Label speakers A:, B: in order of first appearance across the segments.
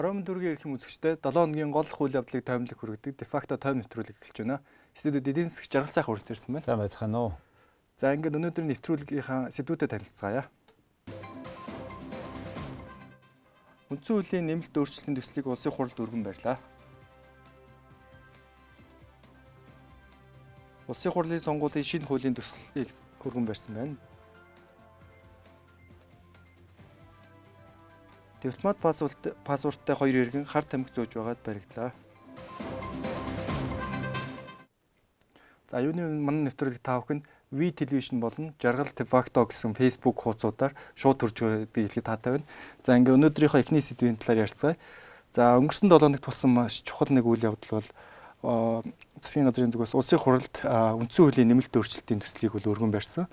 A: Орон төргийн эрхэм үзэгчтэй 7 хоногийн гол үйл явдлыг таймлаг хүргэдэг дефакто тайм нэвтрүүлэг эхэлж байна. Студиуд эдийн засаг жаргал сайхан хүрэлцээрсэн байна.
B: Сайн байцгаана уу.
A: За ингээд өнөөдрийн нэвтрүүлгийнхаа сэдвүүдэд танилцгаая. Үндсэн хуулийн нэмэлт өөрчлөлтийн төслийг улсын хурлд өргөн барьлаа. Улсын хурлын сонгуулийн шинэ хуулийн төслийг өргөн барьсан байна. Дипломат паспорт паспорттай хоёр иргэн хар тамхи зөөж байгаад баригдлаа. За юуны манай нэвтрүүлэг та бүхэн V телевизэн болон Жаргал Тефакто гэсэн Facebook хуудасуудаар шууд төрж байдгийг хэлэхэд таатай байна. За ингээ өнөөдрийнхөө эхний сэдвийн талаар ярьцгаая. За өнгөрсөн 7 хоногт болсон маш чухал нэг үйл явдал бол засгийн газрын зүгээс улсын хурлд үндсэн хуулийн нэмэлт өөрчлөлтийн төслийг бол өргөн барьсан.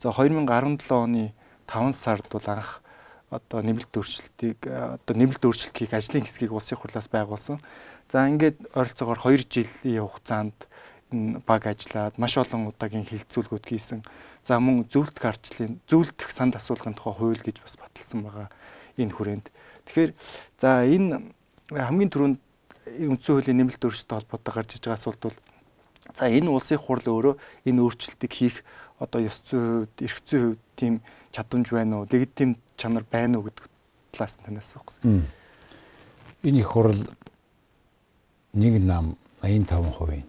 A: За 2017 оны 5 сард бол анх одоо нэмэлт өөрчлөлтийг одоо нэмэлт өөрчлөлт хийх ажлын хэсгийг улсын хурлаас байгуулсан. За ингээд ойролцоогоор 2 жилийн хугацаанд энэ баг ажиллаад маш олон удаагийн хилцүүлгүүд хийсэн. За мөн зөвлөлт гарчлалын зөвлөлдөх санд асуулгын тухай хууль гэж бас баталсан байгаа энэ хүрээнд. Тэгэхээр за энэ хамгийн түрүүнд үндсэн хуулийн нэмэлт өөрчлөлттэй холбоотой гарч иж байгаа асуулт бол за энэ улсын хурл өөрөө энэ өөрчлөлтийг хийх одоо ёс зүйн хувьд, эрх зүйн хувьд тийм чадамж байна уу? Легитим чанар байна уу гэдэг талаас нь танаас авсан.
B: Энэ их хурл нэг нам 85%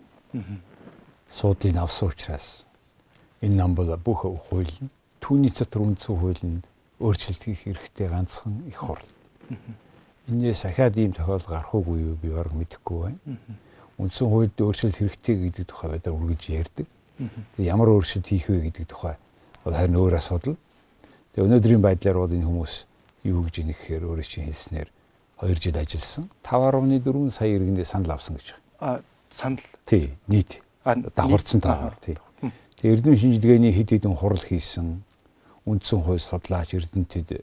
B: суудлыг авсан учраас энэ нам бол бүх хууль нь түүний дотор үндсэн хуулинд өөрчлөлт хийх хэрэгтэй ганцхан их хурл. Энээс ахаад ийм тохиолдол гарах уугүй юу би баг мэдэхгүй байна. Үндсэн хуульд өөрчлөлт хэрэгтэй гэдэг тухай байдаг үргэлж ярьдаг. Ямар өөрчлөлт хийх вэ гэдэг тухай бол харин өөр асуудал. Тэгээ өнөөдрийн байдлаар бол энэ хүмүүс юу гэж ийнэх гэхээр өөрөө чинь хэлснээр 2 жил ажилласан 5.4 сая иргэндээ санал авсан гэж
A: байна. А санал
B: тий нийт давхарцсан таагаар тий. Тэгээ эрдэм шинжилгээний хэд хэдэн хурал хийсэн үндсэн хууль судлаач эрдэнтэд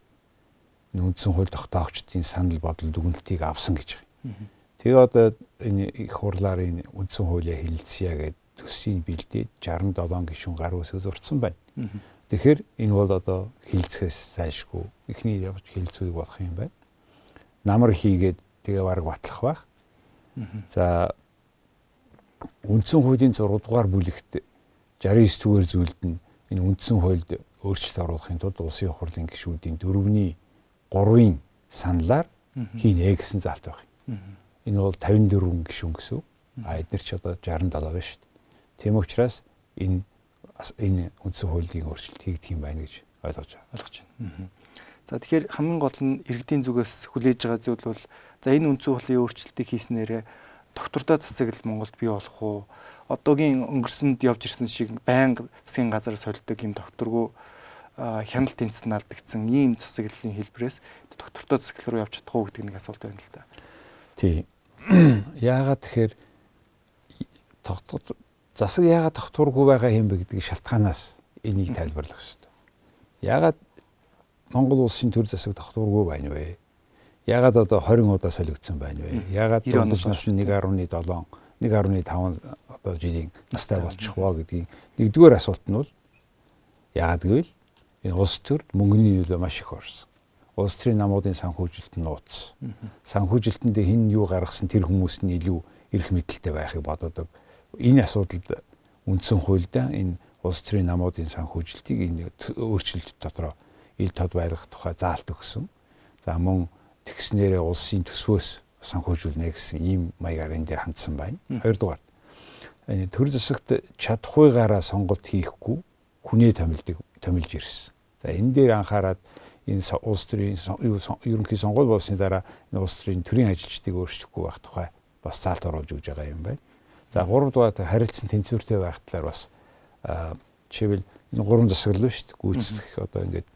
B: үндсэн хууль тогтоогчдын санал бодол дүгнэлтийг авсан гэж байна. Тэгээ одоо энэ их хурлаар энэ үндсэн хуулиа хэлэлцъя гэдэг төсвийн бэлдээд 67 гишүүн гар үсэг зурцсан байна. Тэгэхээр энэ бол одоо хилцэхээс зайлшгүй эхний явж хилцүүг болох юм байна. Намар хийгээд тэгээ баг батлах байх. За үндсэн хуулийн 6 дугаар бүлэгт 69 зүгээр зүйлд нь энэ үндсэн хуульд өөрчлөлт оруулахын тулд улсын хурлын гишүүдийн дөрөвний 3-ын саналаар хийнэ гэсэн заалт байх. Энэ бол 54 гишүүн гэсэн. А эдгээр ч одоо 67 байна шүү дээ. Тийм учраас энэ энэ үндсэн хуулийн өөрчлөлт хийгдэх юм байна гэж ойлгож байна.
A: Ойлгож байна. За тэгэхээр хамгийн гол нь иргэдийн зүгээс хүлээж байгаа зүйл бол за энэ үндсэн хуулийн өөрчлөлтийг хийснээрээ доктортой засаглал Монголд бий болох уу? Одоогийн өнгөрсөнд явж ирсэн шиг байнга засгийн газар солидог юм докторгүй хяналт тэнцэд алдагдсан ийм засаглалын хэлбэрээс доктортой засаглал руу явж чадах уу гэдэг нэг асуулт байна л да.
B: Тий. Яагаад тэгэхээр засаг яагаад тогтворгүй байгаа юм бэ гэдгийг шалтгаанаас энийг тайлбарлах хэрэгтэй. Яагаад Монгол улсын төр засаг тогтворгүй байна вэ? Яагаад одоо 20 удаа солигдсон байна вэ? Яагаад дундаж насны 1.7 1.5 одоо жилийн настай болчих вэ гэдгийг нэгдүгээр асуулт нь бол яагаад гэвэл энэ улс төрд мөнгөний нөлөө маш их орсон. Улс төрийн намуудын санхүүжилт нь нууц. Санхүүжилтэндээ хэн юу гаргасан тэр хүмүүс нь илүү эрх мэдэлтэй байхыг бододог энэ асуудалд үндсэн хуульдаа энэ улс төрийн намуудын санхүүжилтийг энэ өөрчлөлт дотроо ил тод байлгах тухай заалт өгсөн. За мөн тэгснээрээ улсын төсвөөс санхүүжүүлнэ гэсэн ийм маягаар энэ дээр хандсан байна. Хоёрдугаар төр засагт чадахгүйгаараа сонголт хийхгүй хүнээ томилдог томилж ирсэн. За энэ дээр анхаарад энэ улс төрийн ерөнхий сонгуул болсны дараа энэ улс төрийн төрийн ажилчдыг өөрчлөхгүй байх тухай бас заалт оруулж өгж байгаа юм байна. За 3 дугаар харилцан тэнцвэртэй байх талаар бас жишээлбэл энэ гурван засаглал шүү дээ. Гүйцэтгэх одоо ингээд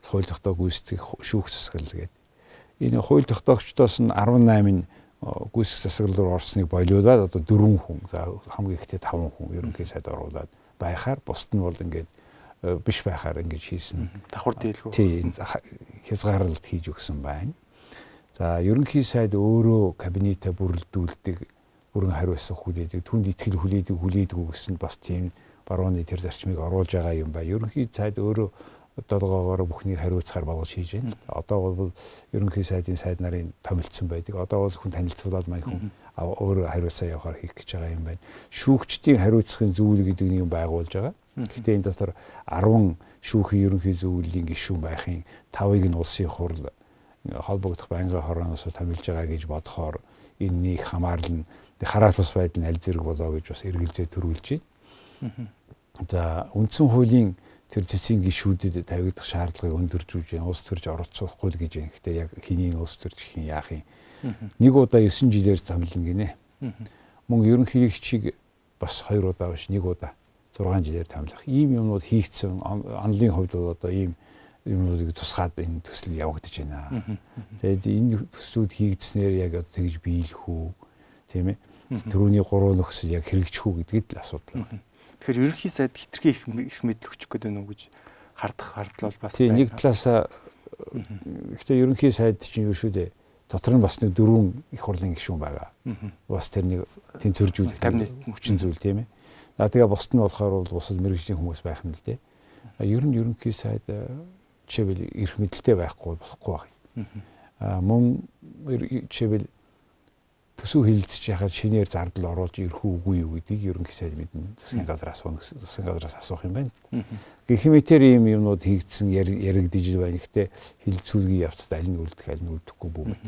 B: хууль тогтоог гүйцэтгэх шүүх засаглал гэдэг. Энэ хууль тогтоогчдоос нь 18 гүйцэтгэх засаглал руу орсныг болиулаад одоо 4 хүн за хамгийн ихтэй 5 хүн ерөнхий сайд оруулаад байхаар бусд нь бол ингээд биш байхаар ингэж хийсэн.
A: Давхар дийлгүү.
B: Тийм хязгаарлалт хийж өгсөн байна. За ерөнхий сайд өөрөө кабинетээ бүрэлдүүлдэг бүрэн хариуцсан хүлээдэг, түнд итгэл хүлээдэг, хүлээдэг гэсэн бас тийм барууны тэр зарчмыг оруулж байгаа юм ба. Ерөнхий цайд өөрөө долгоогоор бүхнийг хариуцахаар болгож хийж байна. Одоо бол ерөнхий сайдын сайд нарын томилдсон байдаг. Одоо бол хүн танилцуулаад маань хүн өөрөө хариуцаа явахаар хийх гэж байгаа юм байна. Шүүгчдийн хариуцахын зүйл гэдэг нэг юм байгуулж байгаа. Гэхдээ энэ дотор 10 шүүхийн ерөнхий зөвлөлийн гишүүн байхын 5-ыг нь улсын хурл холбогдох байнгын хорооноос томилж байгаа гэж бодохоор энэ нэг хамаарлан хараал бус байдал нь аль зэрэг болоо гэж бас эргэлзээ төрүүлж байна. За үндсэн хуулийн тэр цэцгийн гişүүдэд тавигдах шаардлагыг өндөржүүлж улс төрж оролцуулахгүй л гэж байна. Гэхдээ яг хэний улс төрж хийн яах юм. Нэг удаа 9 жилээр томилно гинэ. Мөн ерөнхийлөгчийг бас 2 удаа биш нэг удаа 6 жилээр томилох. Ийм юмнууд хийгдсэн онлын хувьд бол одоо ийм юмнуудыг тусгаад энэ төсөл явагдаж байна. Тэгээд энэ төслүүд хийгдснээр яг одоо тэгж биелэх үү тийм ээ. Төрөний гурван нөхцөл яг хэрэгжих үү гэдгэд л асуудал байна.
A: Тэгэхээр ерөнхий сайд хитрхи их их мэдл өгчих гээд байна уу гэж хардах хардл бол бас
B: байна. Тийм нэг талаасаа гэхдээ ерөнхий сайд чинь юу шүү дээ. Дотор нь бас нэг дөрвөн их хурлын гишүүн байгаа. Бас тэр нэг тэнцвэржүүлэх хүчин зүйл тийм ээ. За тэгээ бусд нь болохоор бол бусад мэрэгжлийн хүмүүс байх нь л дээ. Ер нь ерөнхий сайд жишээлбэл эрх мэдэлтэй байхгүй болохгүй байх. Аа мөн жишээлбэл төсөв хилэлцэж яхад шинээр зардал оруулж ирэх үгүй юу гэдгийг ерөнхий сайд мэднэ. Засгийн газраас засгийн газраас асуух юм байна. Гэх мэтэр ийм юмнууд хийгдсэн яригдж байна. Гэхдээ хилцүүлгийн явцад аль нь үлдэх аль нь үлдэхгүй бүү мэт.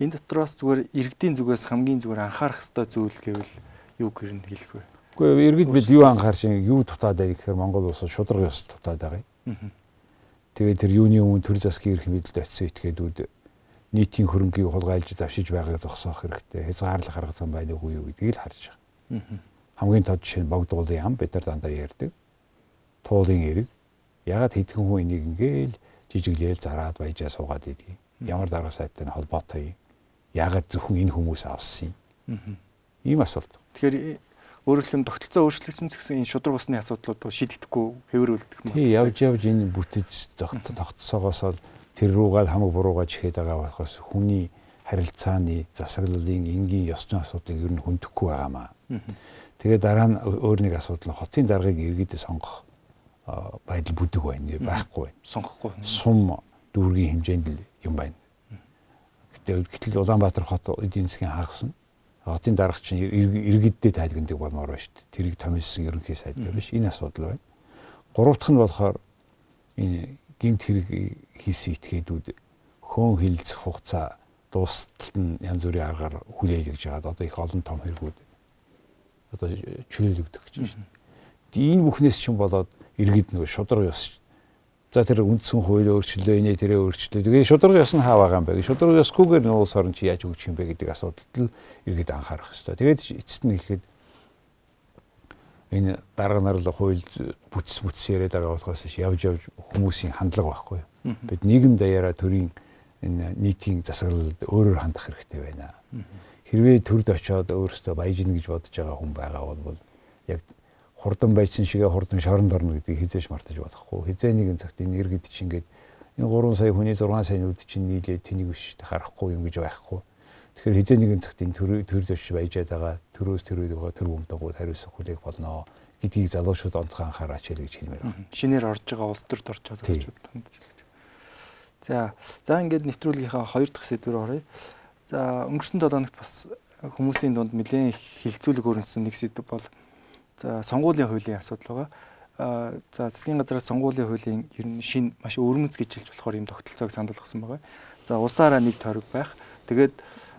A: Энэ дотроос зүгээр иргэдийн зүгээс хамгийн зүгээр анхаарах ёстой зүйл гэвэл юу гэрн хэлэх вэ?
B: Үгүй иргэд бид юу анхаарч юу дутаад байг гэхээр Монгол улсад шудраг ёс дутаад байгаа юм. Тэгээд тэр юуны өмнө төр засгийн эрх мэдэлд очисон этгээдүүд нийтийн хөрөнгийг хулгайлж завшиж байгааг зогсоох хэрэгтэй. Хязгаарлах арга зам байна уу юу гэдгийг л харж байгаа. Хамгийн тод жишээ нь богдуулын ам бид нар дандаа ярьдаг. Туулын эрэг. Ягаад хэдхэн хүн энийг ингээл жижиглээл зараад баяжаа суугаад идэх. Ямар дарга сайтай холбоотой юм. Ягаад зөвхөн энэ хүмүүс авсан юм. Ийм асуулт.
A: Тэгэхээр өөрөлдөн тогтолцоо өөрчлөгдсөн гэсэн энэ шудраг усны асуудлууд шийдэгдэхгүй хэврүүлдэг
B: юм. Тий явж явж энэ бүтэц тогтцоогоос бол тэр руугаа хамаг буруугаа чихээд байгаа болохоос хүний харилцааны засаглалын энгийн ёс зүйн асуудлыг ер нь хөндөхгүй байгаамаа. Тэгээ дараа нь өөр нэг асуудал нь хотын даргаыг иргэдэд сонгох байдал бүдэг байна байхгүй байна.
A: Сонгохгүй.
B: Сум дүүргийн хэмжээнд л юм байна. Гэтэл гэтэл Улаанбаатар хот эдийн засгийн хагас нь хотын дарга чинь иргэддээ тайлгнадаг болмоор байна шүү дээ. Тэрийг томилсон ерөнхий сайд биш. Энэ асуудал байна. Гурав дахь нь болохоор энэ гимт хэрэг хийсэн этгээдүүд хөөн хилцэх хугацаа дуустал нь янз бүрийн аргаар хүлээлгэж байгаад одоо их олон том хэрэгүүд одоо чөлөөлөгдөх гэж байна. Энэ бүхнээс чинь болоод иргэд нөгөө шудраг ёс За тэр үндсэн хууль өөрчлөлөө, инээ тэрэ өөрчлөлөө. Тэгээ шудраг ёс нь хаа байгаа юм бэ? Шудраг ёсгүйгээр нь улс орн чи яаж өгчих юм бэ гэдэг асуудалд л иргэд анхаарах хэрэгтэй. Тэгээд эцэст нь хэлэхэд энэ дарга нар л хууль бүтс бүтс яриад байгаа болохоос явж явж хүмүүсийн хандлага байхгүй. Бид нийгэм даяараа төрийн энэ нийтийн засаглалд өөрөөр хандах хэрэгтэй байна. Хэрвээ төрд очиод өөрөөсөө баяжна гэж бодож байгаа хүн байгаа бол яг хурдан байцсан шигээ хурдан шоронд орно гэдгийг хизээш мартаж болохгүй. Хизээ нэгэн цагт энэ иргэд чинь ингээд энэ 3 сая хүний 6 сая нүд чинь нийлээд тэнийг биш харахгүй юм гэж байхгүй Тэгэхээр хизээ нэгэн цагт энэ төр төрөл өш баяжаад байгаа төрөөс төрөөд байгаа төр бомдогууд хариуцах хүлээх болно гэдгийг залуучууд онцгой анхаараач гэж хэлмээр байна.
A: Шинээр орж байгаа улс төрд орж байгаа залуучууд байна. За за ингээд нэвтрүүлгийнхаа хоёр дахь сэдвээр оръё. За өнгөрсөн 7 хоногт бас хүмүүсийн дунд нэлээд хилцүүлэг өрнөсөн нэг сэдв бол за сонгуулийн хуулийн асуудал байгаа. За засгийн газраас сонгуулийн хуулийн ер нь шин маш өргөнц гэж хэлж болохоор юм тогтолцоог санал болгосон байгаа. За улсаараа нэг тойрог байх. Тэгээд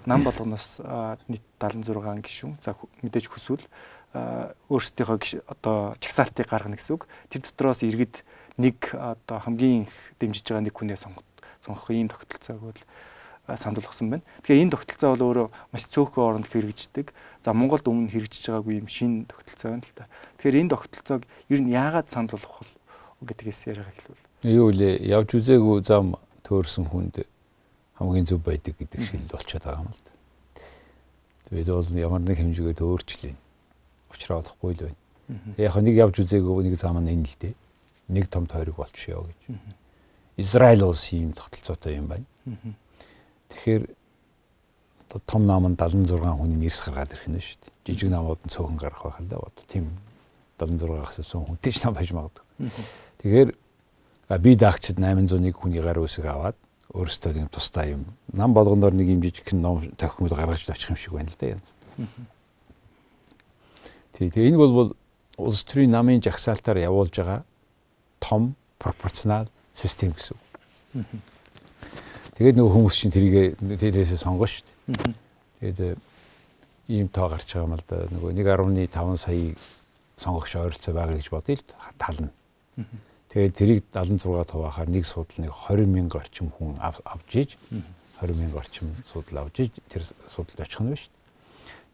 A: нам болгоноос нийт 76 гишүүн за мэдээж хүсвэл өөрсдийнхөө одоо чагсаалтыг гаргана гэсэн үг. Тэр дотроос иргэд нэг одоо хамгийн их дэмжиж байгаа нэг хүнээ сонгох сонгох ийм тогтолцоог бол санал болгосон байна. Тэгэхээр энэ тогтолцоо бол өөрөө маш цөөхөн оронд хэрэгждэг. За Монголд өмнө хэрэгжиж байгаагүй юм шинэ тогтолцоо байна л да. Тэгэхээр энэ тогтолцоог ер нь яагаад санал болгох вэ гэдгээс яриага хэлвэл.
B: Юу вэ? Явж үзээгүй зам төөрсөн хүнд хамгийн зөв байдаг гэдэг шиг л болчиход байгаа юм л да. Тэгээд бол ямар нэг хэмжээгээр өөрчлөе. Учраа олохгүй л байна. Яг нэг явж үзээгүй нэг зам нь энэ л дээ. Нэг том тойрог болчихё гэж. Израиль улс ийм тогтолцоотой юм байна. Тэгэхээр том нам нь 76 хүний нэрс гаргаад ирэх нь шүү дээ. Жижиг намууд нь цөөхөн гарах байх л да бод. Тийм 76-аас сөн хүнтэй ч нам байж магадгүй. Тэгэхээр би даагчид 801 хүний гар үсэг аваад өөрөөсөө нэг тустай юм. Нам болгоноор нэг юм жижигхэн ном тохимол гаргаж очих юм шиг байна л да янз. Тий, тэгээ энэ бол улс төрийн намын жагсаалтаар явуулж байгаа том пропорционал систем гэсэн үг. Тэгээд нөгөө хүмүүс чинь тэрийг тэрээсээ сонгоно шүү дээ. Тэгээд э, ийм тоо гарч байгаа юм л да. Нөгөө 1.5 сая сонгогч ойролцоо байгаа гэж бодъё л тална. Тэгээд тэрийг 76 туваахаар нэг судал нэг 20 мянган орчим хүн авж иж 20 мянган орчим судал авж иж тэр судалд очих нь биш.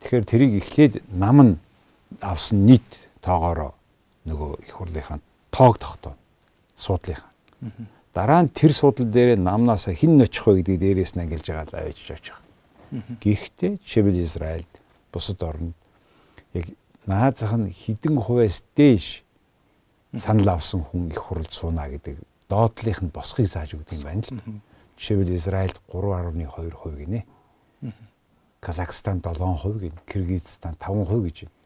B: Тэгэхээр тэрийг эхлээд нам нь авсан нийт тоогоороо нөгөө их хурлынхаа тоог тогтооно. Суудлынхаа. Дараа нь тэр судал дээр намнаас хэн очих вэ гэдгийг дээрээс нь ангилж байгаа л авчиж очих. Гэхдээ жишээлбэл Израильд бусад орнд яг наазах нь хідэн хувиас дээш санал авсан хүн их хурл сууна гэдэг доотлих нь босхийг зааж өгд юм байна л. Жишээлбэл Израильд 3.2% гинэ. Казахстан 7% гин, Кыргызстан 5% гэж байна.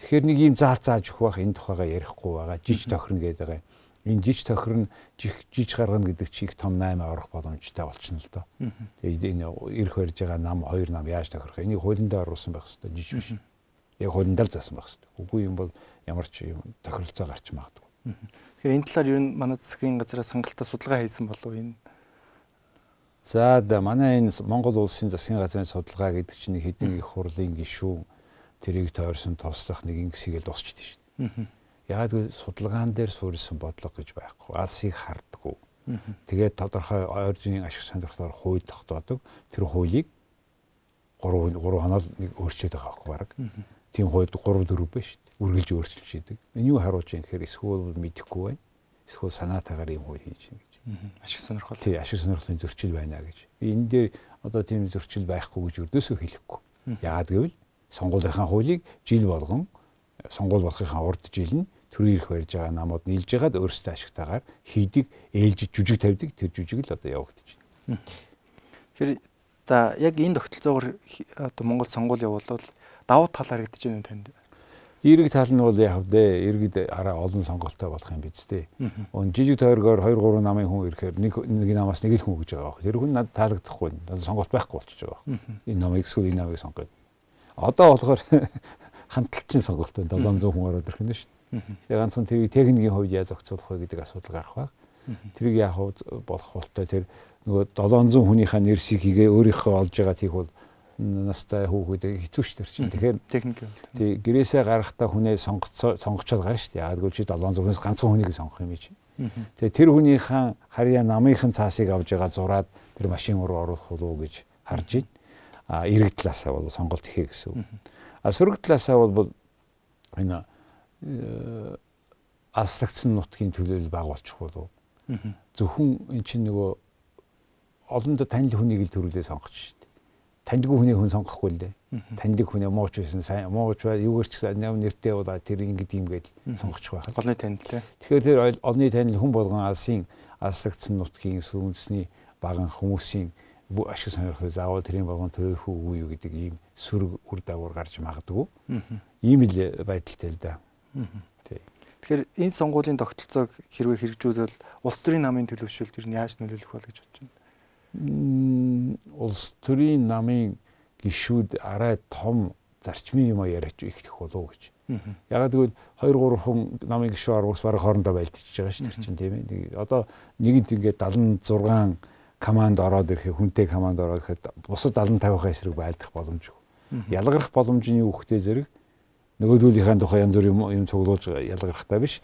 B: Тэгэхээр нэг ийм заал зааж өгөх байх энэ тухайга ярихгүй байгаа. Жиж тохирно гэдэг байгаа. Энэ жиж тохирно жиж гаргана гэдэг чи их том 8 орох боломжтой болчихно л доо. Тэгээд энэ ирэх барьж байгаа нам хоёр нам яаж тохирох? Энийг хуулиндаа оруулсан байх хэрэгтэй жиж биш. Яг хуулиндаа л заасан байх хэрэгтэй. Үгүй юм бол ямар ч юм тохиролцоо гарч магадгүй.
A: Тэгэхээр энэ талаар ер нь манай засгийн газраас хангалттай судалгаа хийсэн болов энэ
B: За да манай энэ Монгол улсын засгийн газрын судалгаа гэдэг чинь хэдэн их хурлын гишүүн тэрийг тойрсон тослох нэг ингэсийг л дуусчихдээ шин. Яг л судалгаан дээр суурилсан бодлого гэж байхгүй. Алсыг хардггүй. Тэгээд тодорхой ойржийн ашиг сонирхлоор хууль тогтоодог. Тэр хуулийг 3 3 хоноод нэг өөрчилж байгаа байхгүй баг. Тийм хуульд 3 4 биш. Үргэлж өөрчилж идэг. Энэ юу харуулж юм гэхээр эсвэл мэдэхгүй байна. Эсвэл санаатаагаар юм хууль хийж гэнэ гэж.
A: Ашиг сонирхол.
B: Тий, ашиг сонирхлын зөрчил байна гэж. Би энэ дээр одоо тийм зөрчил байхгүй гэж өрдөөсөө хэлэхгүй. Яагаад гэвэл сонгуулийнхаа хуулийг жил болгон сонгуул болохынхаа урд жил нь төрийн ирэх барьж байгаа намууд нийлж ягаад өөрсдөө ашигтайгаар хийдэг ээлж жүжиг тавьдаг тэр жүжиг л одоо явагдаж байна.
A: Тэгэхээр за яг энэ тогтолцоогоор одоо Монгол сонгуул явуулвал давуу тал харагдаж байна танд.
B: Эрэг тал нь бол яг вэ иргэд араа олон сонголттой болох юм биз дээ. Өн жижиг тойргоор 2 3 намын хүн ирэхээр нэг нэг намаас нэг л хүн гэж байгаа. Тэр хүн надад таалагдахгүй. Сонголт байхгүй болчихж байгаа. Энэ намыг эсвэл энэ намыг сонгоё Одоо болохоор хандлтчин сонголт байна. 700 хүн ороод ирэх нь шүү дээ. Тэгээ ганцхан тэр техникийн хувьд яаж зохицуулах вэ гэдэг асуудал гарах баг. Тэрийг яг болох болтой тэр нөгөө 700 хүнийхээ нэрсийг хийгээ өөрийнхөө олж байгаа тийх бол настай хүүхэд хэцүү ш тэр чинь. Тэгэхээр
A: техник.
B: Тий гэрээсээ гарахтаа хүнээ сонгоцоо сонгочоод гарна шүү дээ. Яаггүй чи 700-аас ганцхан хүнийг сонгох юм чи. Тэгээ тэр хүнийхэн харьяа намынхан цаасыг авж байгаа зураад тэр машин руу оруулах болов уу гэж харж байна а эрэг талаасаа бол сонголт ихэ гэсэн. А сөрөг талаасаа бол энэ э, аслагдсан нутгийн төлөөлөл баг болчих болов. Зөвхөн эн чинь нөгөө олондо танил хүнийг л төрүүлээ дээ. Таньдгүй хүнийг хүн сонгохгүй л дээ. Таньдаг хүнээ мууч байсан сайн мууч бай юугаар ч гэсэн нэм нэртэй удаа тэр ингэдэг юм гээд сонгочих байх.
A: Олны танил те.
B: Тэгэхээр тэр олны танил хүн болгон алсын аслагдсан нутгийн сүнсний баган хүмүүсийн ашиг сонирхол заавал тэрийн болгон төөх үгүй юу гэдэг ийм сөрөг үр дагавар гарч магадгүй. Ийм л байдалтай л да.
A: Тэгэхээр энэ сонгуулийн тогтолцоог хэрвээ хэрэгжүүлвэл улс төрийн намын төлөвшөлт ер нь яаж нөлөөлөх вэ гэж бодож
B: байна? Улс төрийн намын гишүүд арай том зарчмын юм яриач ихлэх болов гэж. Ягаад гэвэл 2 3 хүн намын гишүүн аргуус бараг хоорондоо байлдчихж байгаа шүү дээ тийм ээ. Одоо нэгэнд ингээд 76 команд ороод ирэхэд хүнтэй команд ороод ирэхэд бусад 70 50-аа эсрэг байлдах боломжгүй. Ялгарх боломжны үхтэй зэрэг нөгөөдүүлийнхээ тухай янз бүр юм юм цуглуулж ялгархтаа биш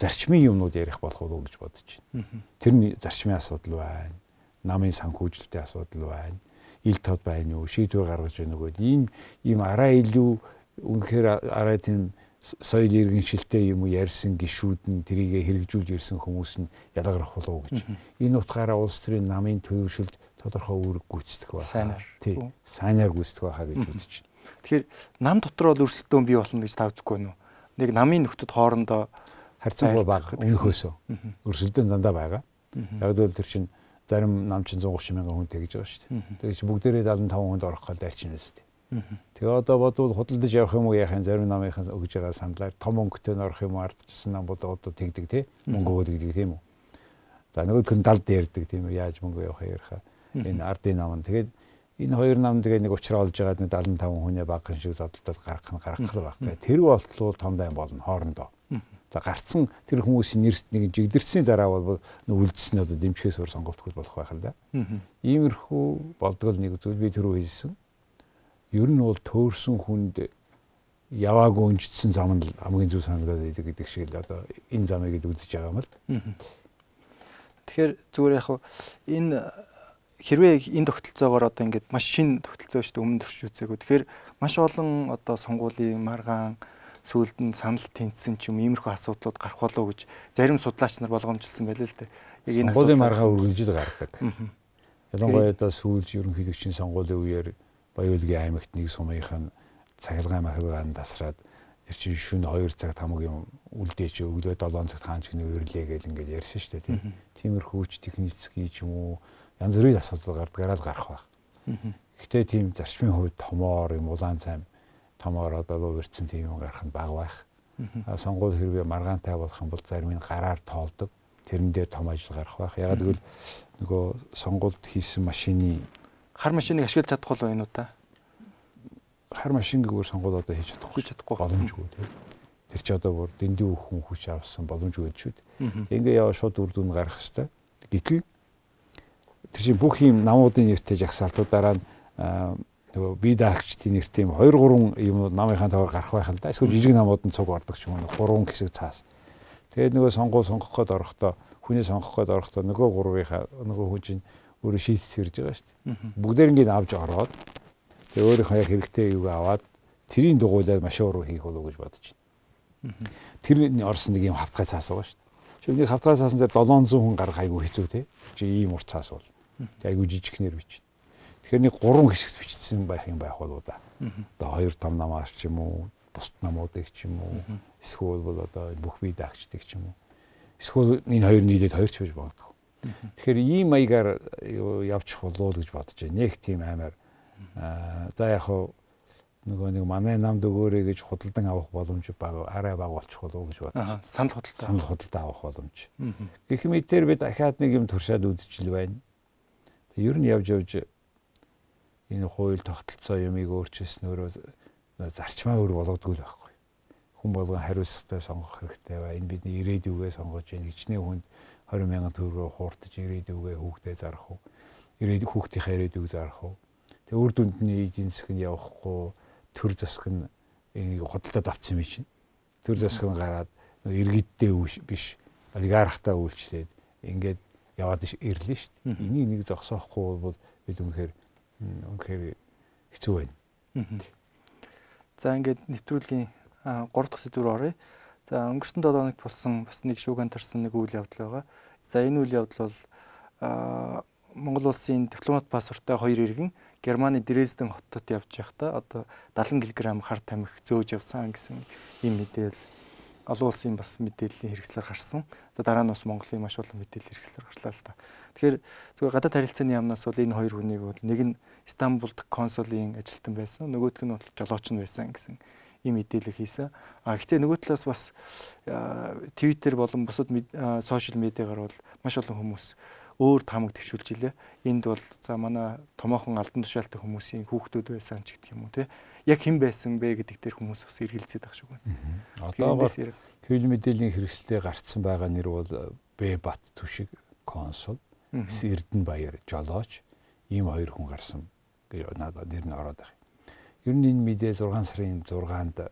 B: зарчмын юмнууд ярих болох уу гэж бодож байна. Тэр нь зарчмын асуудал байна. Намын санхүүжилтийн асуудал байна. Ил тод байна уу? Шийдвэр гаргаж байна уу? Ийм ийм араа илүү үнэхээр араа тийм соёл иргэншилтэй юм уу ярьсан гişүүд нь тэрийг хэрэгжүүлж ирсэн хүмүүс нь ялгарх болов гэж. Энэ утгаараа улс төрийн намын төвшөлд тодорхой үүрэг гүйцэтгэх байна.
A: Сайнаар.
B: Тий. Сайнаар гүйцэтгэх байхаа гэж үзэж байна.
A: Тэгэхээр нам дотроо л өрсөлдөөн бий болно гэж та үзэхгүй нү. Нэг намын нөхдөд хоорондоо
B: харьцангуй бага өмнөхөөсөө өрсөлдөөн дандаа байгаа. Яг л тэр чинь зарим нам чинь 130 мянган хүн тэгж байгаа шүү дээ. Тэгэж бүгдээрээ 75 хүнд орох гал дайчин үстэй. Тэгээ одоо бодвол худалдаж явах юм уу яахын зарим намынхан өгж байгаа сандлаар том өнгөтэй норох юм ардчсан нам бодоо одоо тэгдэг тий мөнгө өгöd гэдэг тийм үү. За нөгөөдх нь далд ярьдаг тийм үү яаж мөнгө явах ярихаа. Энэ ардын нам нь тэгээд энэ хоёр нам тэгээ нэг уучраа олж байгаа нэг 75 хүнээ багхан шиг зодтолдод гаргах нь гаргах л байхгүй. Тэр болтлоо том байн болно хоорондоо. За гарцсан тэр хүмүүсийн нэрс нэг жигдэрсний дараа бол үлдсэн одоо дэмжихээс өөр сонголт хөл болох байх л да. Иймэрхүү болдгол нэг зүйл би түрүү хэлсэн. Ер нь бол төөрсөн хүнд яваагүй өнжидсэн зам нь хамгийн зөв санагдаад идэг гэдэг шиг л одоо энэ замыг л үзэж байгаа юм л.
A: Тэгэхээр зүгээр яг энэ хэрвээ энэ тогтолцоогоор одоо ингээд маш шин тогтолцоо шүү дээ өмнө төрч үзээгүй. Тэгэхээр маш олон одоо сонгуулийн маргаан сүүлд нь санал тэнцсэн ч юм иймэрхүү асуудлууд гарах болоо гэж зарим судлаач нар болгоомжилсан байлээ л дээ.
B: Яг энэ асуудлын маргаан үргэлжил гардаг. Ялангуяа одоо сүүлж ерөнхийлөгчийн сонгуулийн үеэр Баяуулгийн аймагт нэг сумынхан цахилгаан махилгаан тасраад тэр чинь шөнө 2 цагт хамгийн үлдээч өглөө 7 цагт хаан чихний үйрлээ гэл ингээд ярьсан шүү дээ тийм. Тиймэрхүүч техницкий ч юм уу янз бүрийн асуудал гардгаараа л гарах байх. Гэхдээ тийм зарчмын хувьд томоор юм улаан цайм томоор одоо өрцөн тийм юм гарах нь бага байх. Сонгуул хэрвээ маргаантай болох юм бол зарим нь гараар тоолдог. Тэрэн дээр том ажил гарах байх. Яг гэвэл нөгөө сонгуульд хийсэн машины
A: хар машиныг ашиглаж чадахгүй л байна уу та?
B: Хар машин гэгээр сонгуул одоо хийж чадахгүй
A: чадахгүй
B: боломжгүй тийм. Тэр чи одоо бүр дэндүү хүн хүч авсан боломжгүй шүү дээ. Ингээ яваа шууд үр дүн гарах хэвээр. Гэтэл тэр чинь бүх юм намуудын нэртэй жагсаалтуудаараа нөгөө бие даагчдын нэртэй юм 2 3 юм намынхаа таваар гарах байх л да. Эсвэл жижиг намууд нь цуг ордог ч юм уу 3 хэсэг цаас. Тэгээд нөгөө сонгуул сонгох гээд орохдоо хүний сонгох гээд орохдоо нөгөө гурвынхаа нөгөө хүн чинь өөрөө шийдс ирж байгаа шүү дээ. Бүгдээр ингээд авч ороод тэгээ өөрийнхөө яг хэрэгтэй юуг аваад тэрийн дугуйлаад машин руу хийх болов гэж бодож байна. Тэр орсон нэг юм хавтгай цаас байгаа шүү дээ. Чи нэг хавтгай цаасан дээр 700 хүн гарах айгүй хэцүү те. Чи ийм ур цаас бол. Айгүй жижигнэр бич. Тэгэхээр нэг гурван хэсэгт бичсэн байх юм байх болоо да. Одоо хоёр том намаас ч юм уу, бусд намуудыг ч юм уу, эсвэл бол одоо бүх бие даагчдыг ч юм уу. Эсвэл энэ хоёр нийлээд хоёр ч байж магадгүй. Тэгэхээр ийм маягаар явчих болов уу гэж бодож байна. Нэг тийм аймаар за яг хуу нөгөө нэг манай намд өгөөрэй гэж худалдан авах боломж бага арай бага болчих болов гэж бодож байна.
A: Санал худалдаа.
B: Санал худалдаа авах боломж. Гэх мэтээр би дахиад нэг юм туршаад үзчихэл байна. Ер нь явж явж энэ хууль тогтолцоо юмыг өөрчилснөөрөө зарчмаа өөр болгодгүй л байхгүй. Хүн болгон хариуцлагатай сонгох хэрэгтэй ба энэ бидний ирээдүгээ сонгож яах хичнээн хүнд 20 мянган төгрөгөөр хууртаж ирээдүгээ хүүхдээ зарах уу? Ирээдүг хүүхдийнхээ ирээдүг зарах уу? Тэгээ үр дүндний эдийн нь явахгүй төр засаг нь энийг худалдаад авсан юм чинь. Төр засаг нь гараад иргэддээ биш олигархтаа үйлчлээд ингээд яваад ирлээ шүү дээ. Энийг нэг зогсоохгүй бол бид үнэхээр үнэхээр хэцүү байна.
A: За ингээд нэвтрүүлгийн 3 дахь сэдв рүү оръё. За өнгөрсөн 7 хоногт болсон бас нэг шүүгэн тарсан нэг үйл явдал байгаа. За энэ үйл явдал бол Монгол улсын дипломат паспорттой хоёр иргэн Германы Дрезден хотод явж байхдаа одоо 70 кг хар тамхи зөөж явсан гэсэн ийм мэдээлэл олон улсын бас мэдээллийн хэрэгслэр гарсан. За дараа нь бас Монголын маш олон мэдээлэл хэрэгслэр гарлаа л та. Тэгэхээр зүгээр гадаад харилцааны яамнаас бол энэ хоёр хүнийг бол нэг нь Стамбулд консулын ажилтан байсан, нөгөөх нь бол жолооч нь байсан гэсэн ийм мэдээлэл хийсэн. А гэхдээ нөгөө талаас бас Twitter болон бусад сошиал медиагаар бол маш олон хүмүүс өөр таамаг төвшүүлж илээ. Энд бол за манай томоохон алдан тушаалтай хүмүүсийн хүүхдүүд байсан ч гэх юм уу те. Яг хэн байсан бэ гэдэг дээр хүмүүс бас эргэлзээд байгаа шүү
B: байна. Одоо хэвлэл мэдээллийн хэрэгслээ гарцсан байгаа нэр бол Б Бат Түшиг консул, Эрдэнэ Баяр жолооч ийм хоёр хүн гарсан гэж надад нэр нь ороод байна. Ер нь энэ мэдээ 6 сарын 6-нд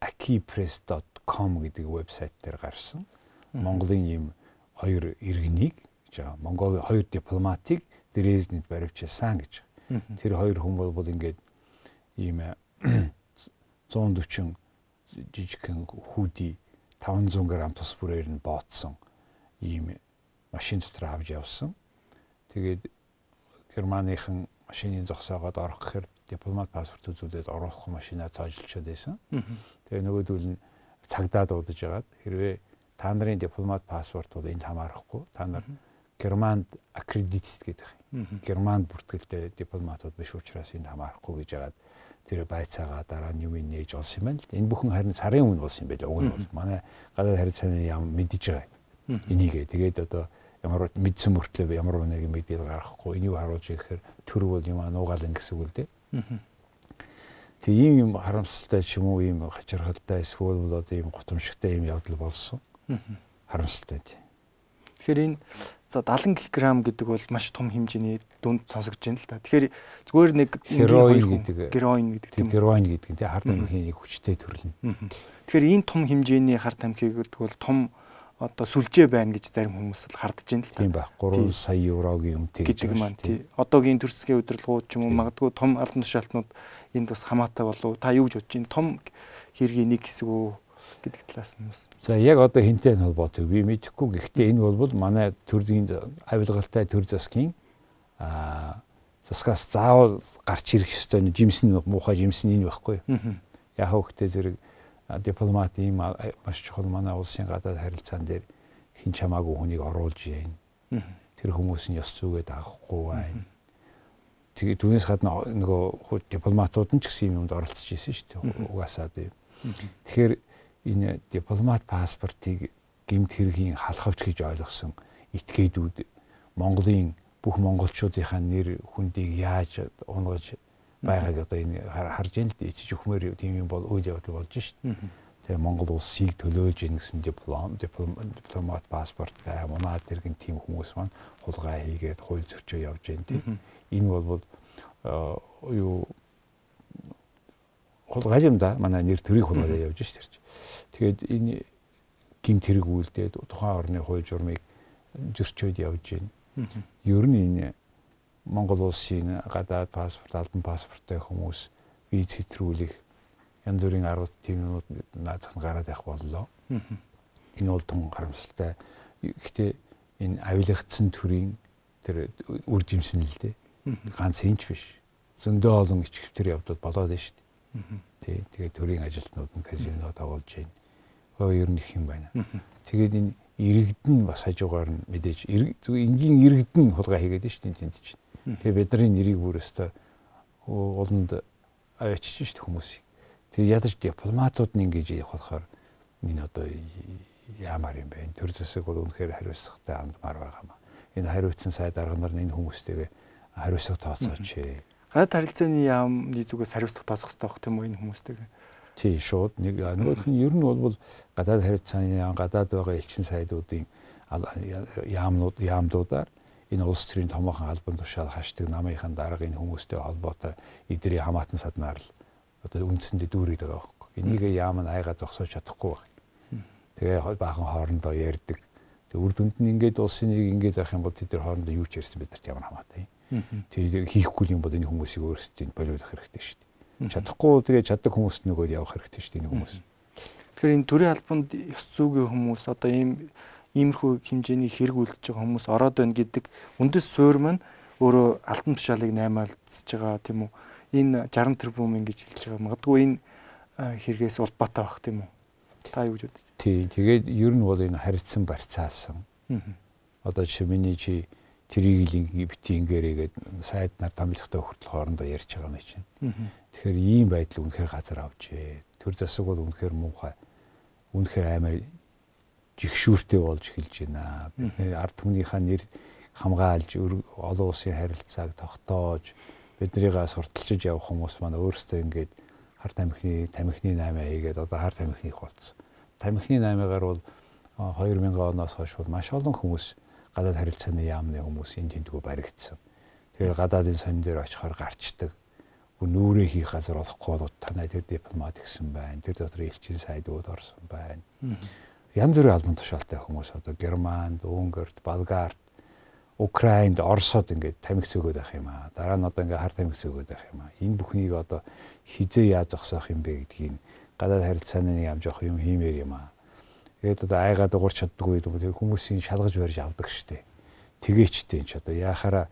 B: akipress.com гэдэг вебсайт дээр гарсан. Монголын ийм хоёр иргэнийг байгаа. Монгол хоёр дипломатыг Дрезденд баривчилсан гэж. Тэр хоёр хүн бол ингээд ийм 140 жижигхэн хүүдий 500 г тус бүрээр нь бооцсон ийм машин дотор авч явсан. Тэгээд Германыхан машины зогсоогоод орох гэхээр дипломат паспорт үзүүлээд оруулах машинаа цаажилчаад байсан. Тэгээ нөгөөдөл нь цагдаа дуудаж агаад хэрвээ та нарын дипломат паспортууд энд хамаарахгүй та нар Германд аккредитет гэдэг юм. Германд бүртгэлтэй дипломатууд биш учраас энд хамаарахгүй гэж агаад тэр байцаагаа дараа нь юм нээж олсон юм байна л. Энэ бүхэн харин сарын өмнө болсон юм байлаа. Уг нь бол манай гадаад харилцааны яам мэдэж байгаа. Энийгээ тэгээд одоо ямар мэдсэн мөртлөө ямар нэг мэдээ гаргахгүй энийг харуулж ирэхээр төр бол юм нуугаал ин гэсэн үг л дээ. Тэгээ ийм юм харамсалтай ч юм уу ийм хачирхалтай эсвэл одоо ийм гутамшигтай ийм явдал болсон. Харамсалтай тийм.
A: Тэгэхээр энэ за 70 кг гэдэг бол маш том хэмжээний дүнд сонсогдож байна л да. Тэгэхээр зүгээр нэг
B: героин гэдэг
A: героин гэдэг
B: тийм героин гэдэг нь тийм хард амхины хүчтэй төрөл нь.
A: Тэгэхээр энэ том хэмжээний хард амхийг гэдэг бол том одоо сүлжээ байна гэж зарим хүмүүс л хардж байна л
B: да. Тийм байх. 3 сая еврогийн үнэтэй
A: гэж байна тийм. Одоогийн төрсгийн удирдлагууд ч юм уу магадгүй том албан тушаалтнууд энд бас хамаатай болов та юу гэж бодож байна? Том хэргийн нэг хэсэг үү гэдэг талаас нь бас.
B: За яг одоо хинтэй холбоотой би мэдэхгүй гэхдээ энэ бол манай төрлийн авилгалтай төр засгийн а засгаас заавал гарч ирэх ёстой нэг жимсэн муухай жимсэн энэ байхгүй. Яг хөвгтэй зэрэг дипломат ийм маш чухал манай улсын гадаад харилцаан дээр хин чамаагүй хүнийг оруулж яйн. Тэр хүмүүс нь ёс зүгээ дагахгүй байна. Тэгээ түүнээс гадна нөгөө дипломатууд нь ч гэсэн юм юмд оролцож ирсэн шүү дээ. Угаасаа тийм. Тэгэхээр энэ дипломат паспортыг гэмт хэргийн халахвч гэж ойлгосон этгээдүүд Монголын бүх монголчуудынхаа нэр хүндийг яаж унгаж байгааг одоо энэ харж ийн л ичж өхмөр тийм юм бол үйл явдал болж шít. Тэгээ Монгол улсыг төлөөлж ийн гэсэн диплом дипломат паспорттай мунаад иргэн тийм хүмүүс маань хулгай хийгээд хууль зөрчөө явж ийн тийм. Энэ бол юу хулгай юм да манай нэр төрийг хулгай явж шít. Тэгээд энэ гимт хэрэг үйлдээд тухайн орны хууль журмыг зөрчөөд явж байна. Ер нь энэ Монгол улсын гадаад паспорт, албан паспорттай хүмүүс виз хэтрүүлэх янз бүрийн арга тиймнүүд наадах нь гараад явах боллоо. Энэ бол тун харамсалтай. Гэхдээ энэ авилгацсан төрийн тэр үр жимсэн л дээ. Ганц энэч биш. Зөндөө олон ичгвтер явдал болоод байна шүү дээ. Тий. Тэгээ төрийн ажилтнууд нь казино тавуулж байна өө ер нь их юм байна. Тэгээд энэ иргэдэн бас хажуугаар нь мэдээж энгийн иргэдэн хулгай хийгээд шүү дээ тэнд чинь. Тэгээд бидний нэрийг бүр өстой ууланд авчиж шүү дээ хүмүүсийг. Тэгээд ядаж дипломатууд нь ингэж явах болохоор энэ одоо яамаар юм бэ? Төр зэсэг бол үнэхээр хариуцлагатай андмаар байгаа маа. Энэ хариуцсан сайд арга нар энэ хүмүүстэйгээ хариуцлага тооцооч.
A: Гадаад харилцааны яамны зүгээс хариуцлага тооцох хэрэгтэй байх тийм үү энэ хүмүүстэйгээ?
B: Тий шууд нэг нөгөөх нь ер нь бол гадаад харилцааны гадаад байгаа элчин сайдуудын яамнууд яамдуудаар энэ улс төрийн томоохон албан тушаал хашдаг намынхаа дарга энэ хүмүүстэй холбоотой эдний хамаатан саднаар л одоо үндсэндээ дүүрээд байгаа байхгүй. Энийг яам нь айгаа зогсоож чадахгүй байна. Тэгээ баахан хоорондоо ярьдаг. Тэг үр дүнд нь ингээд улсын нэг ингээд байх юм бол тэд нар хоорондоо юу ч ярьсан бидэрт ямар хамаатай. Тэгээ хийхгүй юм бол энэ хүмүүсийг өөрсдөө болиулах хэрэгтэй шүү дээ. Чадахгүй тэгээ чаддаг хүмүүст нөгөөд явах хэрэгтэй шүү дээ энэ хүмүүс.
A: Тэгэхээр энэ төрийн албанд ёс зүйн хүмүүс одоо ийм иймэрхүү хэмжээний хэрэг үлдэж байгаа хүмүүс ороод байна гэдэг үндэс суурь маань өөрөө алтан тушаалыг наймаалцж байгаа тийм үү. Энэ 60 тэрбум ингэж хэлж байгаа. Магадгүй энэ хэрэгээс улбаатай байх тийм үү. Та юу гэж бодож байна?
B: Тий. Тэгээд ер нь бол энэ харилцсан барьцаасан. Одоо жишээ миний чи трийг л бити ингээрээгээд сайд нар томилхтой хүртэл хоорондоо ярьж байгаа юм чинь. Тэгэхээр ийм байдал үнэхээр газар авчээ. Төр засаг бол үнэхээр муухай. Үнэхээр амар жигшүүртэй болж эхэлж байна. Бидний ард түмнийхээ нэр хамгаалж олон улсын харилцааг тогтоож биднийгээ сурталчиж явах хүмүүс маань өөрсдөө ингээд хар тамхины тамхины 8 хийгээд одоо хар тамхины их болцсон. Тамхины 8-аар бол 2000 оноос хойш бол маш олон хүмүүс гадаад харилцааны яамны хүмүүс энэ тэмдгүү баригдсан. Тэгээд гадаадын сонин дээр очихоор гарчдаг. Нүүрээ хийх газар олохгүй бол танай тэр дипломат гэсэн байна. Тэр дотор элчин сайдууд орсон байна. Янз бүрийн албан тушаалтай хүмүүс одоо Германд, Унгарт, Болгарт, Украинд, Оросод ингээд тамхи цөөгөөд байх юм аа. Дараа нь одоо ингээд хар тамхи цөөгөөд байх юм аа. Энэ бүхнийг одоо хизээ яаж зогсоох юм бэ гэдгийг гадаад харилцааны нэг ам жоох юм хиймээр юм аа Тэгээд одоо айгаад уурч чаддгүй гэдэг хүмүүсийн шалгаж барьж авдаг штеп. Тэгээчтэй энэ ч одоо яхаараа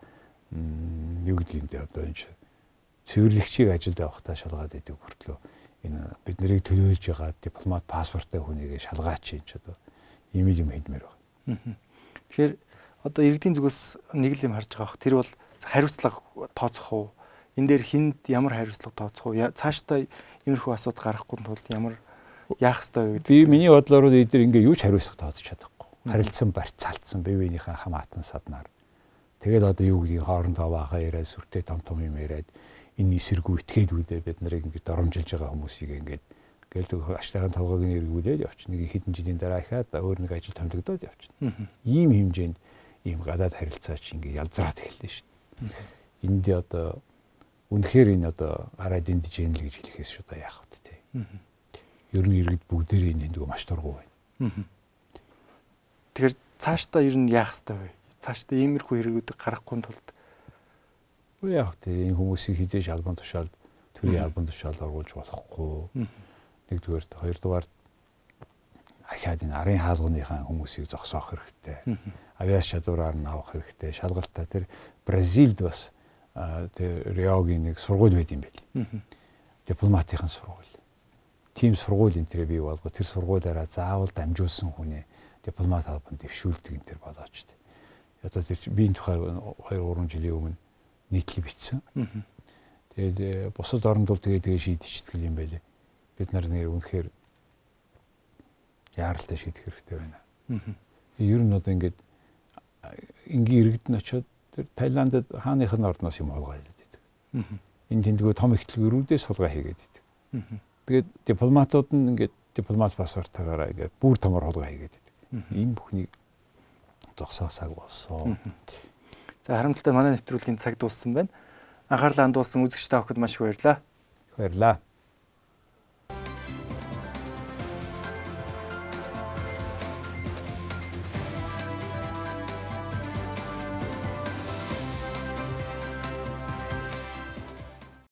B: юу гэдэг юм бэ одоо энэ цэвэрлэгчийг ажилд явахдаа шалгаад идэг хүртлөө энэ бид нарыг төлөөлж байгаа дипломат паспорттай хүнийг шалгаач юм ч одоо ийм юм хийдмээр байна.
A: Тэгэхээр одоо иргэдийн зүгээс нэг л юм харж байгаа бох. Тэр бол хариуцлага тооцох уу? Энд дээр хүнд ямар хариуцлага тооцох уу? Цаашдаа иймэрхүү асуудал гарахгүй тулд ямар яах ёстой вэ гэдэг.
B: Би миний бодлоор эдгээр ингээ юу ч хариуцлага тооцож чадахгүй. Харилцан барьцаалтсан бие биенийхээ хамаатан саднаар. Тэгээд одоо юу гэдгийг хоорондоо баахаа яриад сүртэй том том юм яриад энэ эсэргүү итгээд үүдээ бид нарыг ингээд доромжилж байгаа хүмүүсийг ингээд гээл аштайхан толгойг нь эргүүлээд явчихна. Нэг хэдэн жилийн дараа ихаад өөр нэг ажил томлогдоод явчихна. Ийм хэмжээнд ийм гадаад харилцаа чи ингээд ялзраад эхэллээ шүү дээ. Энд одоо үнэхээр энэ одоо арай дэндэж яана л гэж хэлэхээс дээ яах вэ те. Ер нь иргэд бүгдээрээ энэ нэг маш тургуу байна.
A: Тэгэхээр цаашдаа ер нь яах ёстой вэ? Цаашдаа иймэрхүү хэрэгүүдийг гаргахгүй тулд
B: яах те энэ хүмүүсийг хизээж албан тушаалд төрийн албан тушаалд оруулж болохгүй. Нэгдүгээр хоёрдугаар ахаад энэ арын хаалганыхаа хүмүүсийг зогсоох хэрэгтэй. Авиас чадвараар нь авах хэрэгтэй. Шалгалтаа тэр Бразилд бас тэр Риогийн нэг сургууль байд юм байл. Дипломатийн сургууль. Тим сургууль энэ тэр бий болго тэр сургуулиараа заавал дамжуулсан хүнээ дипломат албанд дэвшүүлдэг энэ тэр болооч. Одоо тэр би энэ тухай 2 3 жилийн өмнө нийтлэг бичсэн. Тэгээд э, бусад оронд бол тэгээ тэгээ шийдчихдэг юм байлээ. Бид нар нэр үнэхээр яаралтай шийдэх хэрэгтэй байна. Ер нь одоо ингээд энгийн иргэд нь очиод тэр Таиландд хааных нь орноос юм хэлээд байдаг. Энэ тэмдгүү том ихтлгэрүүдээс сулгаа хийгээд байдаг. Тэгээд дипломатууд нь ингээд дипломат паспортаараа ингээд бүр томор хулгай хийгээд байдаг. Энэ бүхнийг зогсоох цаг болсон.
A: За харамсалтай манай нэвтрүүлгийн цаг дууссан байна. Анхаарлаа хандуулсан үзэгч та бүхэнд маш их баярлалаа.
B: Баярлалаа.